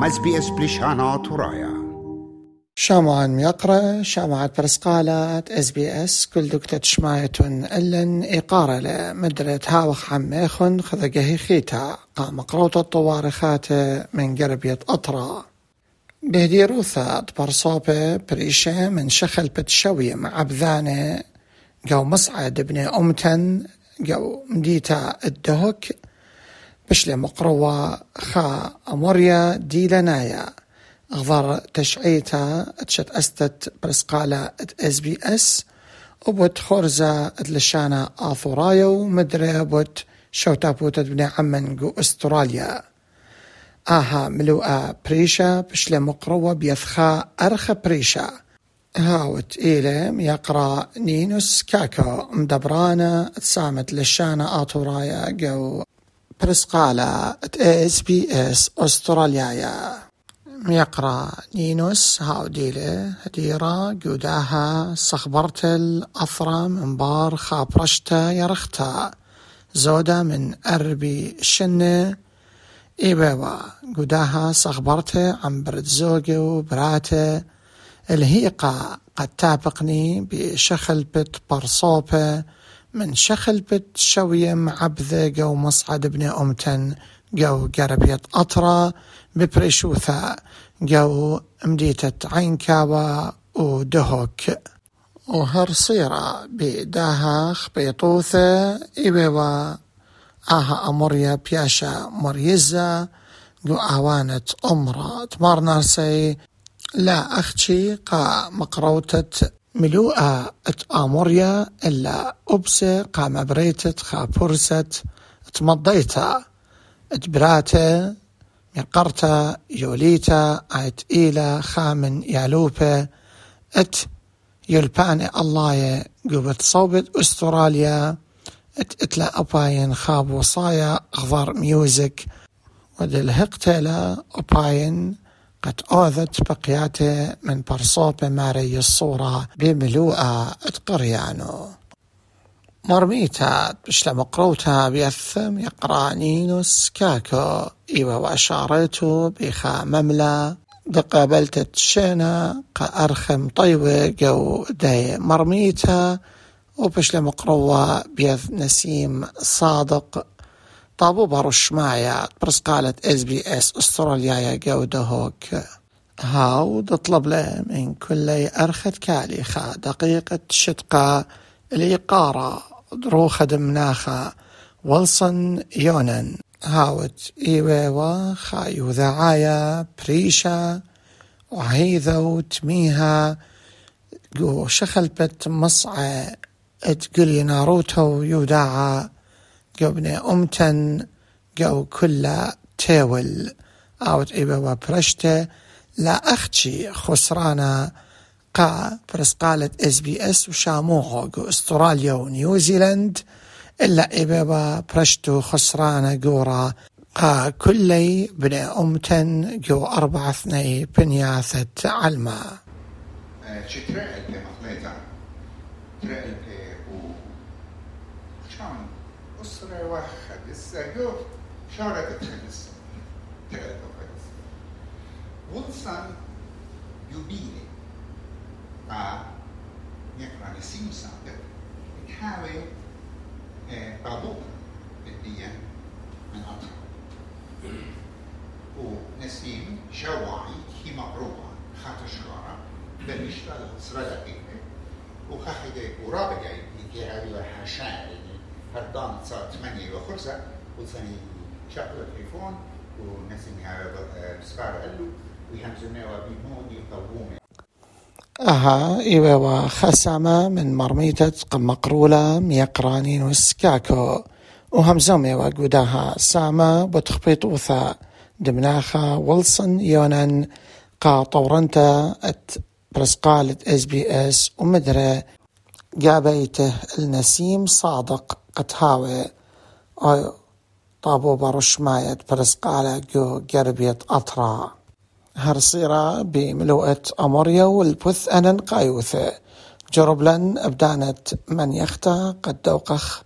مز بي اس بلشانا ترايا شامان يقرأ شامعة برسقالات إس بي إس كل دكتة شمايتون ألن إقارة لمدرة هاوخ عميخن خذقه خيتا. قام قروت الطوارخات من قربية أطرا. بهدي روثا برصوبة بريشة من شخل بتشوي مع بذانة جو مصعد ابن أمتن جو مديتا الدهك. بشلي مقروة خا أموريا دي لنايا. غضر تشعيتا أتشت أستت برسقالة إس بي إس. وبوت خورزا اتلشانا آثورايو. مدري بوت شوتا بوت ابن عمن جو أستراليا. آها ملوءة بريشا بشلي مقروة بيثخا أرخ بريشا. هاوت إيلم يقرأ نينوس كاكو. مدبرانا تسامت لشانا آتورايا جو برسقالة اس بي اس استراليا يقرأ نينوس هاوديلة هديرة جوداها صخبرت الأثرى من بار خابرشتا يرختا زودا من أربي شنة إيبوا جوداها صخبرت عن برد زوجي وبراته الهيقة قد تابقني بشخل بت برصوبة. من شخل بت شوية معبذة جو مصعد ابن أمتن جو قربية أطرة ببريشوثا جو مديتة عينكاوة ودهوك. وهر صيرة بداها خبيطوثة إبوا آها أموريا بياشا مريزة جو آوانة أمرا تمار نارسي لا أختي قا مقروتة ملوءة أت آموريا إلا أبسة قا مبريتت خا برست تمضيتا اتبراتا مقرتا يوليتا ات إيلا خامن يالوبا أت يلباني الله قبت صوبت أستراليا أت إتلا أباين خاب وصايا أخضر ميوزك. ودلهقتلا أباين قد أوذت بقياته من برصوبة ماري الصورة بملوءة اتقريانو مرميتا بشلا مقروتا بيثم يقرانينوس كاكو إيوا وأشاريتو بخا مملا. بقابلت تشينا قأرخم طيوة جو داي مرميتا. وبشلا مقروة بيث نسيم صادق طابو برش معايا برس قالت اس بي اس استراليا جو دهوك هاو تطلب له من كل أرخت كاليخا دقيقة شتقة الإقارة دروخة دمناخا ولصن يونن هاوت إيويوا خايو ذعايا بريشا وهيذو تميها جو شخلبت مصعى تقولي ناروتو يوداعا جو ابن أمتن جو كلا تيول. أوت إيويوا برشته لا أختي خسرانا قا برس قالت إس بي إس وشاموغو أستراليا ونيوزيلند. إلا إبابا برشتو خسرانة جورا. قا كلي بن أمتن جو أربعة اثني بنياثة علما. شترقل مقليتا ترقل و شان؟ أسرة واحد. السجو شارة تخلص ترقل ولسان يبيني مع يقرأ نسيم سابق. تحاول بعضوها بديا من أطراف. ونسيم شواعي هي مقروبة خاطر شرارة بالنسبة لسرعة دقيقة وخاخدة ورابقة يجي هذه الحشاء هردان صار ثمانية وخمسة وثاني شغل التليفون ونسيم هذا بسبار قالوا ويهمزونا وبيمون يقومون. أها إيوا خسامة من مرميتة مقرولة ميقرانين وسكاكو وهمزوم إيوا قداها سامة بتخبيطوثا دمناخا ولسن يونان. قا طورنتا ات برسقالة اس بي اس ومدري جابيته النسيم صادق. قتهاوي أو طابو برش مايت برسقالة جو قربية أطرا. هرصيرة بملوءة أموريا والبث أنن قايوثة جربلن أبدانت من يختا قد دوقخ.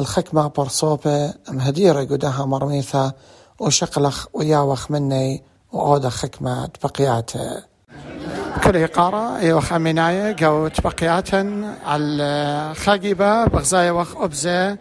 الخكمة برصوبة مهديرة قداها مرميثة وشقلخ وياوخ مني وعودة خكمة بقياته كل قارة يوخ أميناية جو تبقيات على خاقبة بغزاية وخ أبزة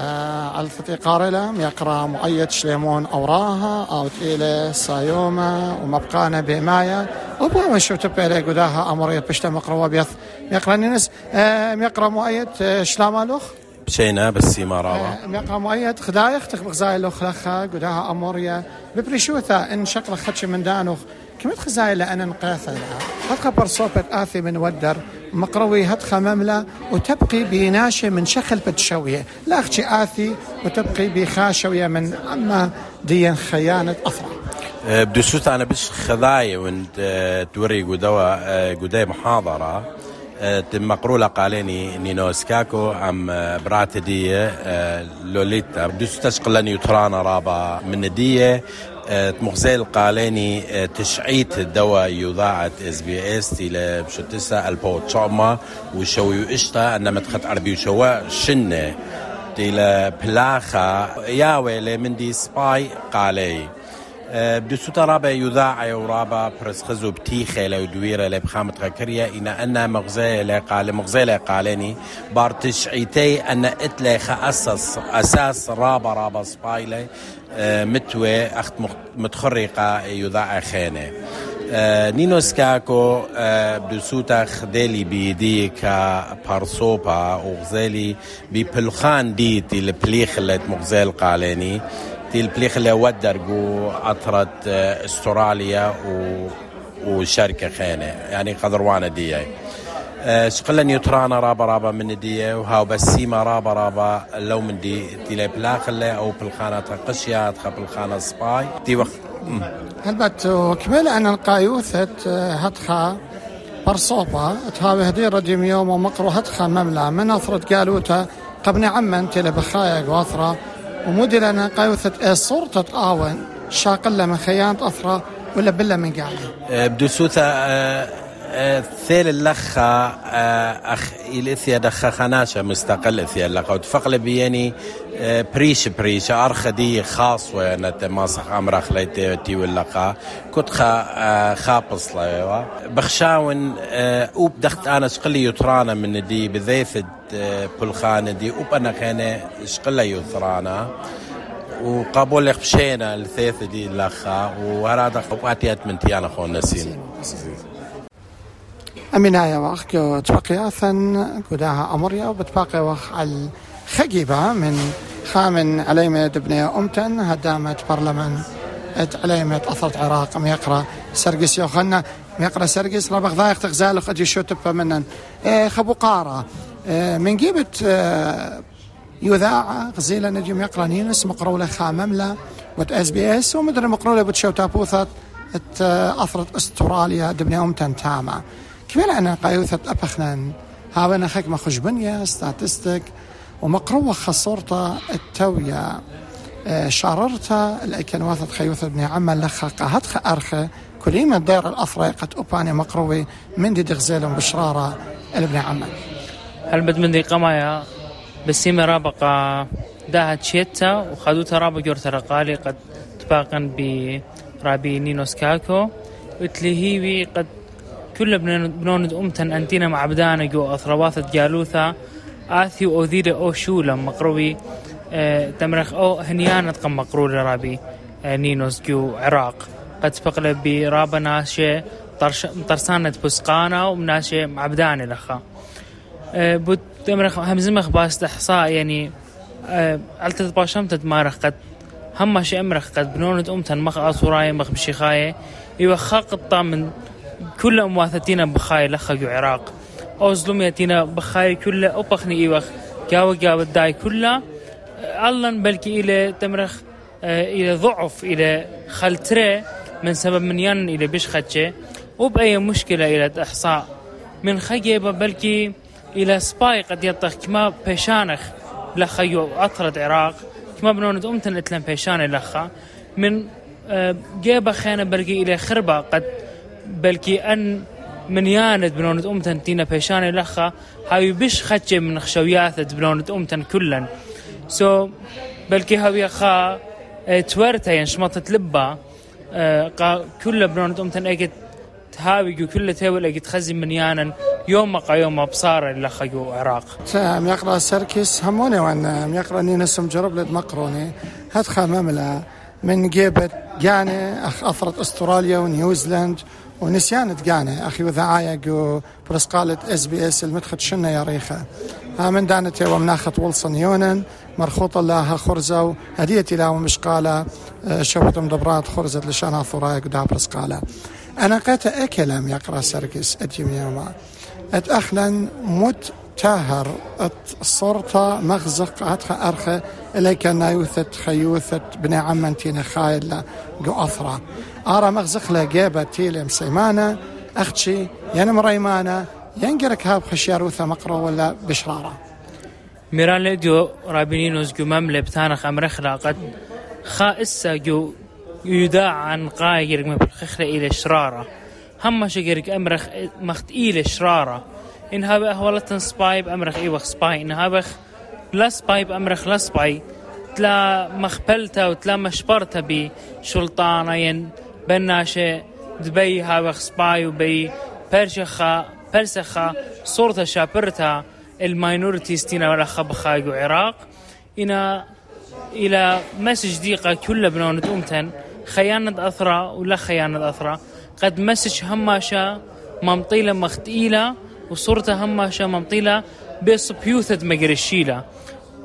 آه على قارلة يقرأ مؤيد شليمون أوراها أو تيلة صايومة ومبقانا بماية وبوا شو تبقى قداها أمرية بشتا مقرأ وبيث يقرأ نينس آه يقرأ مؤيد آه، شلامالوخ بشينا بس ما رابا آه، ميقرأ مؤيد خدايخ تخبق زاي لو خلخا قداها أموريا. ببريشوثا إن شقل خدش من دانوخ. كمت خزاي لأن نقاثا لها؟ هتخا برصوبة آثي من ودر مقروي هتخا مملة وتبقي بناشة من شخل بتشوية. لا أختي آثي وتبقي بخاشوية من أما دي خيانة أفرع أه، بدو سوت أنا بش خذاي وانت أه، توري قدوا قداي محاضرة. أه، تم مقرولة قاليني نينو سكاكو أم برات دي لوليتا. بدو سوت أشقلني يترانا رابا من دي مغزيل قاليني تشعيت الدواء يضاعت إس بي إس إلى بشتسا البو تشوما وشوي اشتا ان متخت عربي وشوا شنة. إلى بلاخا ياوي من دي سباي قالي. بدو سوتا رابا يذاع ورابا برس خزو بتيخة لو دويرة لبخامة غكريا إنا أنا مغزي لقال مغزي لقالني بارتش عيتي أن إتلي أساس أساس رابا سبايلي آه، متوي أخت متخرقة يذاع خانة آه، نينو سكاكو آه، بدسوتا خدالي بيدي كبارسوبا وغزالي ببلخان ديتي البليخ اللي مغزال قالاني تي البليخ اللي ودر جو أطرت استراليا و وشركة خانة يعني قدروانا دي شقلا نيوترانا رابا رابا من دي وهاو بسيما رابا رابا. لو من دي تي بلاخ اللي أو بالخانة قشيا تخا بالخانة سباي. تي وقت. هلبت وكمل أن القايوثة هتخا برصوبة. تهاوي هدي رديم يوم ومقرو هتخا مملا. من أثرت قالوتا قبل عمن تلي بخايا قواثرة ومودي لنا قايوثة إيه صورة آون شاقلة من خيانة أثرة ولا بلا من قاعدة؟ بدو سوثا ثيل اللخة أخ إليثيا دخا خناشة مستقل إثيا اللخة وتفقل بياني بريش بريش. أرخدي خاص وينت ماسخ أمر خليتي تي واللقا كنت خا خابص لا بخشاون أوب دخت أنا شقلي يطرانا من دي بذيث بلخانة دي. أوب أنا خانة شقلي يطرانا وقابول لك بشينا الثيث دي اللخا وهذا قباتيات من تيانا خون نسين أمينايا وخ تبقي أثن قداها أمريا وبتبقي وخ على خجيبة من خامن عليمة دبنية أمتن هدامة برلمان عليمة أثرت عراق ميقرأ سرقس يوخنا ميقرأ سرقس ربخ ضايق تغزال قد يشوتب منن. إيه خبو قارة إيه من جيبت إيه يذاع غزيلة نجم يقرا نينس مقرولة خامملة وت اس بي اس ومدري مقرولة بتشو تابوثت إت أثرت أستراليا دبنية أمتن تاما. كمان أنا قايوثة أبخنان. هاونا خك ما خشبنيا ستاتستيك. ومقروة خصورتا التوية. آه، شاررتا الأكن واثت خيوثة بني عما لخا قاهت أرخة. كليما دير الأثرى قد أباني مقروي من دي دغزيلهم بشرارة الابن عما هل بد من دي قمايا بسيمة رابقة؟ داها تشيتا وخدوتا رابق يورتا رقالي قد تباقن برابي نينوس كاكو. وتلهيوي قد كل بنوند أمتن أنتينا مع بدانا جو أثرواثة جالوثا آثي أوذير أو شولا مقروي آه تمرخ أو هنيانة قم مقرول رابي. آه نينوس جو عراق. قد سبقل برابا ناشي ترسانة بسقانا ومناشي معبداني لخا. آه بود تمرخ همزمخ باس إحصاء يعني علتت باشمت تمارخ قد هم شي أمرخ قد بنونة أمتن مخ اصوراي مخ بشيخاية إيوه خاق من كل امواثتنا بخاي لخجو عراق أو ظلميتنا بخاي كل أبخني إيوخ. جاو جاو الداي كلها الله بلكي إلى تمرخ إلى ضعف إلى خلتري من سبب من ين إلى بش خدشه وبأي مشكلة إلى إحصاء. من خجيبة بلكي إلى سباي قد يطخ. كما بيشانخ لخيو أطرد عراق. كما بنوند أمتن اتلم بيشان لخا. من جيبة خانة بلكي إلى خربة قد بلكي أن من ياند بنونة أمتن تينا بيشاني لخا هاي بش خدشة من خشوياثة بنونة أمتن كلا سو so, بلكي هاوي خا تورتا ين شمطت لبا كل بنون أمتن أجد تهاوي كل تاول أجد خزي منيانا يوم قا يوم بصار اللي خيو عراق. يقرا سركس هموني وان يقرا نينسم جرب لد مقروني هدخل مملة من جيبت جاني اخ اثرت أستراليا ونيوزيلاند ونسيان تقاني أخي وذعايق وبرسقالة إس بي إس المدخت شنة يا ريخة؟ ها من دانت ومناخت ولسون يونن مرخوطة لها خرزة هديتي لها ومشقالة آه، شوت مدبرات خرزة لشانها ثرايق ودا برسقالة أنا قيت أكلم يقرأ سرقس أتيم يوما. أتأخلا مت تاهر الصورة مغزق أتخ أرخى إليك نايوثت خيوثت بني عمنتين خايل جو أثرى. أرى مغزق لجيبة تيلم سيمانة أختشي ينم ريمانة ينقرك هاب خشياروثة مقرو ولا بشرارة. ميران لديو رابينينوس جو مملة بتانخ أمرخلا قد خائسة جو يداع عن قاير من بالخخرة إلى شرارة. هم شجرك أمرخ مخت إلى شرارة. إن هذا أهولتن سباي بأمرخ إيوخ سباي. إن هذا لا سباي بأمرخ لا سباي. تلا مخبلتا وتلا مشبرتا بشلطانة ين بناشة دبي هذا سباي وبي برشخة برسخة صورة شابرتا الماينورتيز تينا ولا خبخاي عراق. إنا إلى مسج ديقة كل بنونة أمتن. خيانة أثرى ولا خيانة أثرى قد مسج هماشا ممطيلة مختيلة وصورته هماشا ممطيلة بس بيوثة مقرشيلة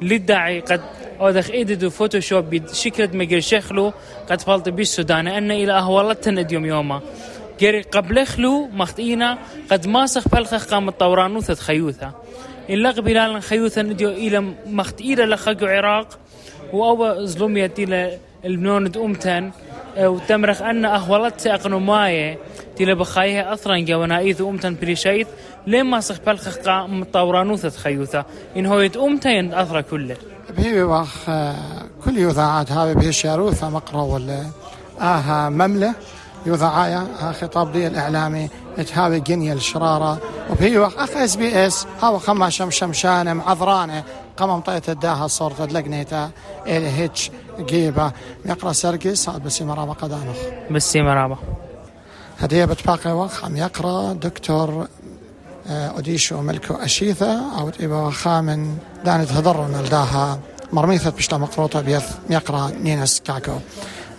للداعي قد أودخ إيددو فوتوشوب بشكل مقرشخلو قد فالت بالسودان أن إلى أهوالتن اديوم يوما. جري قبل خلو مختينا قد ماسخ بلخ قام الطورانوثة خيوثة. إن لغ بلال خيوثة نديو إلى مختيلة لخقو عراق. وأو ظلمية إلى البنون أمتن وتمرخ أن أهولت أقنو مايه تلا بخايه أثرا جوانا إيث أمتن بريشايث لما صخ بالخقا مطورانوثة خيوثة إن هو يتأمتين أثرا كله بهي واخ كل هذا به شاروثة مقرأ ولا آها مملة يوذاعايا خطاب دي الإعلامي تهاوي جنيا الشرارة وبهي واخ أخ اس بي اس هاو خما شم شمشانة معذرانة قمم طيت الداها صورت لقنيتا إلى هيتش جيبة يقرأ سرقس هذا بسي مرابا قدانخ بسي مرابا هدية بتباقي وخ عم يقرأ دكتور أوديشو ملكو أشيثة أو تبا وخا من دانت هضر نلداها مرميثة بشلا مقروطة بيث يقرأ نينس كاكو.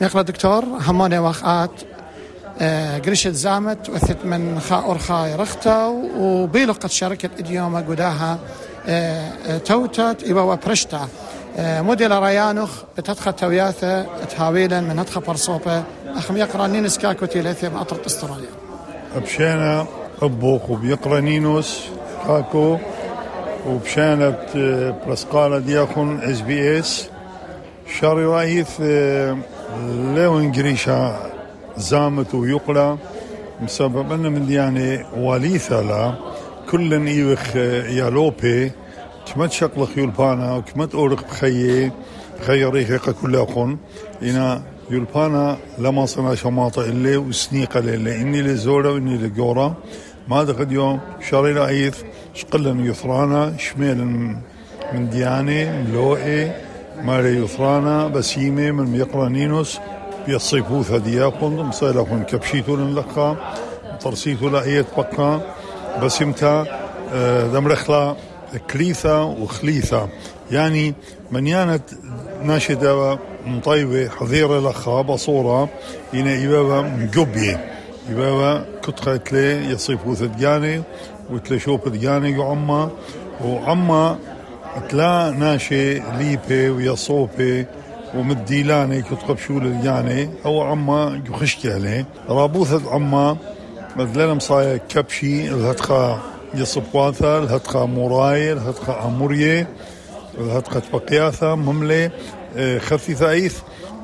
يقرأ دكتور هموني وخات قرشت زامت وثت من خا أرخا رختا وبيلو قد شركة إديوما قداها توتت إبا وبرشتا. موديل ريانوخ بتدخل توياثة تهاويلا من هدخل برصوبة أخم يقرأ نينس كاكو تيليثي بأطرة أستراليا. بشينا أبوخ وبيقرأ نينوس كاكو وبشانة برسقالة دياخون إس بي إس. شاري رايث لون قريشا زامت ويقلى بسبب أن من يعني واليثة لا. كل إيوخ يالوبي كما تشقل يولبانا وكما تورق بخيه بخي ريخة كل أخون إنا يولبانا لما صنع شماطة إلي وسنيقة إلي إني لزورة وإني لجورة ما دخل يوم شاري رئيث شقلن يثرانا شميل من دياني ملوئي ماري يثرانا بسيمة من ميقرانينوس بيصيفوث دياقون مصيلة كبشيتو لنلقى ترسيتو لأية بقى بسمتا دمرخلا كليثة وخليثة يعني منيانة ناشدة مطيبة حذيرة لخا بصورة إنا إبابة مقبية إبابة كتخة لي يصيفو ثدقاني وتلا شوب ثدقاني يعما وعما تلا ناشي ليبي ويصوبي ومديلاني كتخب شول يعني أو عما يخشك عليه رابوثة عما مثلا مصايا كبشي الهتخا يصبواثا الهتخا موراي الهتخا أمورية الهتخا بقياثا مملي خفيفة أيث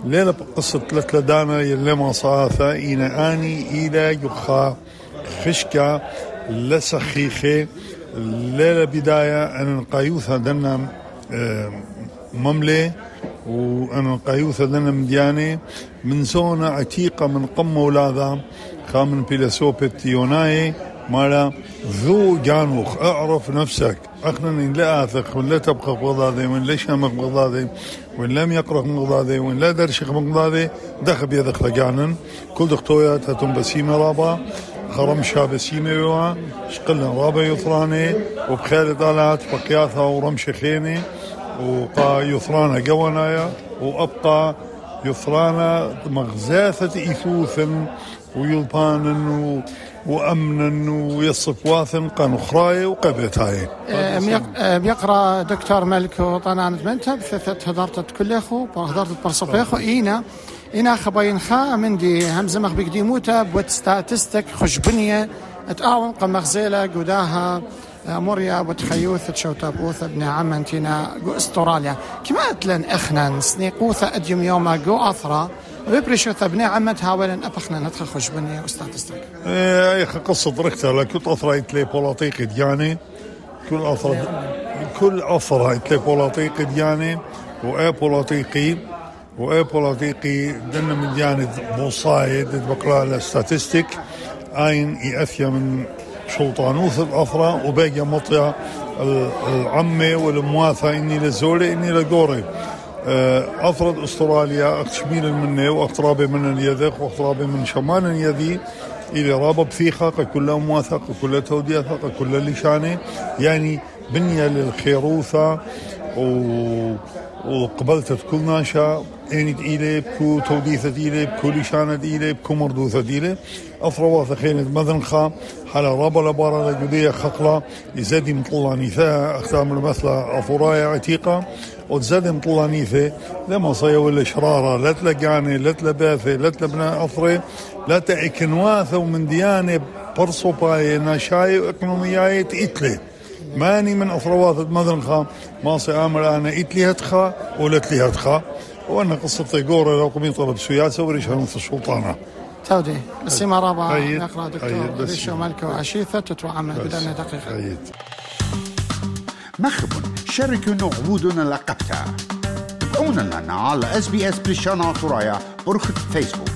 ليلة قصة ثلاث لدانا يلي ما صاثا إينا آني إلى يخا خشكا لسخيخي ليلة بداية أن القايوثة دنا مملي وأنا القايوثة دنا مدياني من زونة عتيقة من قم ولاذا خامن بيلاسوبة يوناي مالا ذو جانوخ اعرف نفسك. اخنا لا آثق ولا تبقى بغضاضي ولا لا شامخ بغضاضي ولا لم يقرأ بغضاضي ولا لا درشق بغضاضي دخل بيدخ لجانن. كل دختويا تتم بسيمة رابا. خرم شابسيمة يوا. شقلنا رابا يطراني وبخير طالات بقياثا ورمش خيني وقا يثرانا قونايا وأبقى يثرانا مغزاثة ويلبان وامنا ويصف واثن قان اخراي وقبيتاي بيقرا دكتور ملك وطنان منتب ثثت هدرت كل اخو هدرت برصفيخو اينا إينا خباين خا من دي همزة مخ بقديموتا بوت ستاتستك خشبنيه اتعاون قم مغزيله قداها موريا وتخيوث تشوتا بوث ابن عم أنتينا جو أستراليا. كما أتلن اخنا سنيقوثا أديم يوما جو أثرا ويبرشو ثبني عمت هاولن ابخنا ندخل خشبني استاتستك إيه قصة ركتها لكل اثرا يتلي بولاتيق دياني كل اثرا كل اثرا يتلي بولاتيق دياني واي بولاتيقي واي بولاتيقي دنا من ديانة بوصايد بقرا الاستاتستيك اين يأثيا من شلطانوث الأثرة وباقي مطيا العمة والمواثة إني لزولي إني لقوري أفرد أستراليا أكشميل مني وأقترابي من اليدق وأقترابي من شمال يدي إلى رابا بثيقة كلها مواثقة كلها توديثة كلها لشانة يعني بنية للخيروثة و... وقبلت كل ناشا انت إلي بكو توديثة إلي بكو لشانة إلي بكو مردوثة إلي أفروا خينة مذنخة حالا رابا لبارا لجودية خقلة يزادي مطلانيثا أختام المثلة أفرايا عتيقة. وتزادي مطلانيثة لما صيا ولا شرارة لا تلقاني لا تلباثة لا تلبنا أفري لا تأكنواثة ومن ديانة برصو باي ناشاي وإقنومياي تإتلي ماني من أفروات المذنخة ما سأعمل أنا إتلي هتخا ولا تلي هتخا وأنا قصة قورة لو قمين طلب سياسة وريشها مثل السلطانة. تودي بس ما رابع. أيد. نقرأ دكتور. ريشو مالكو عشيثة تتوعمل بدنا دقيقة. أيد مخبن شاركوا نعبودنا لقبتها تابعونا لنا على اس بي اس بريشانا ترايا برخة فيسبوك.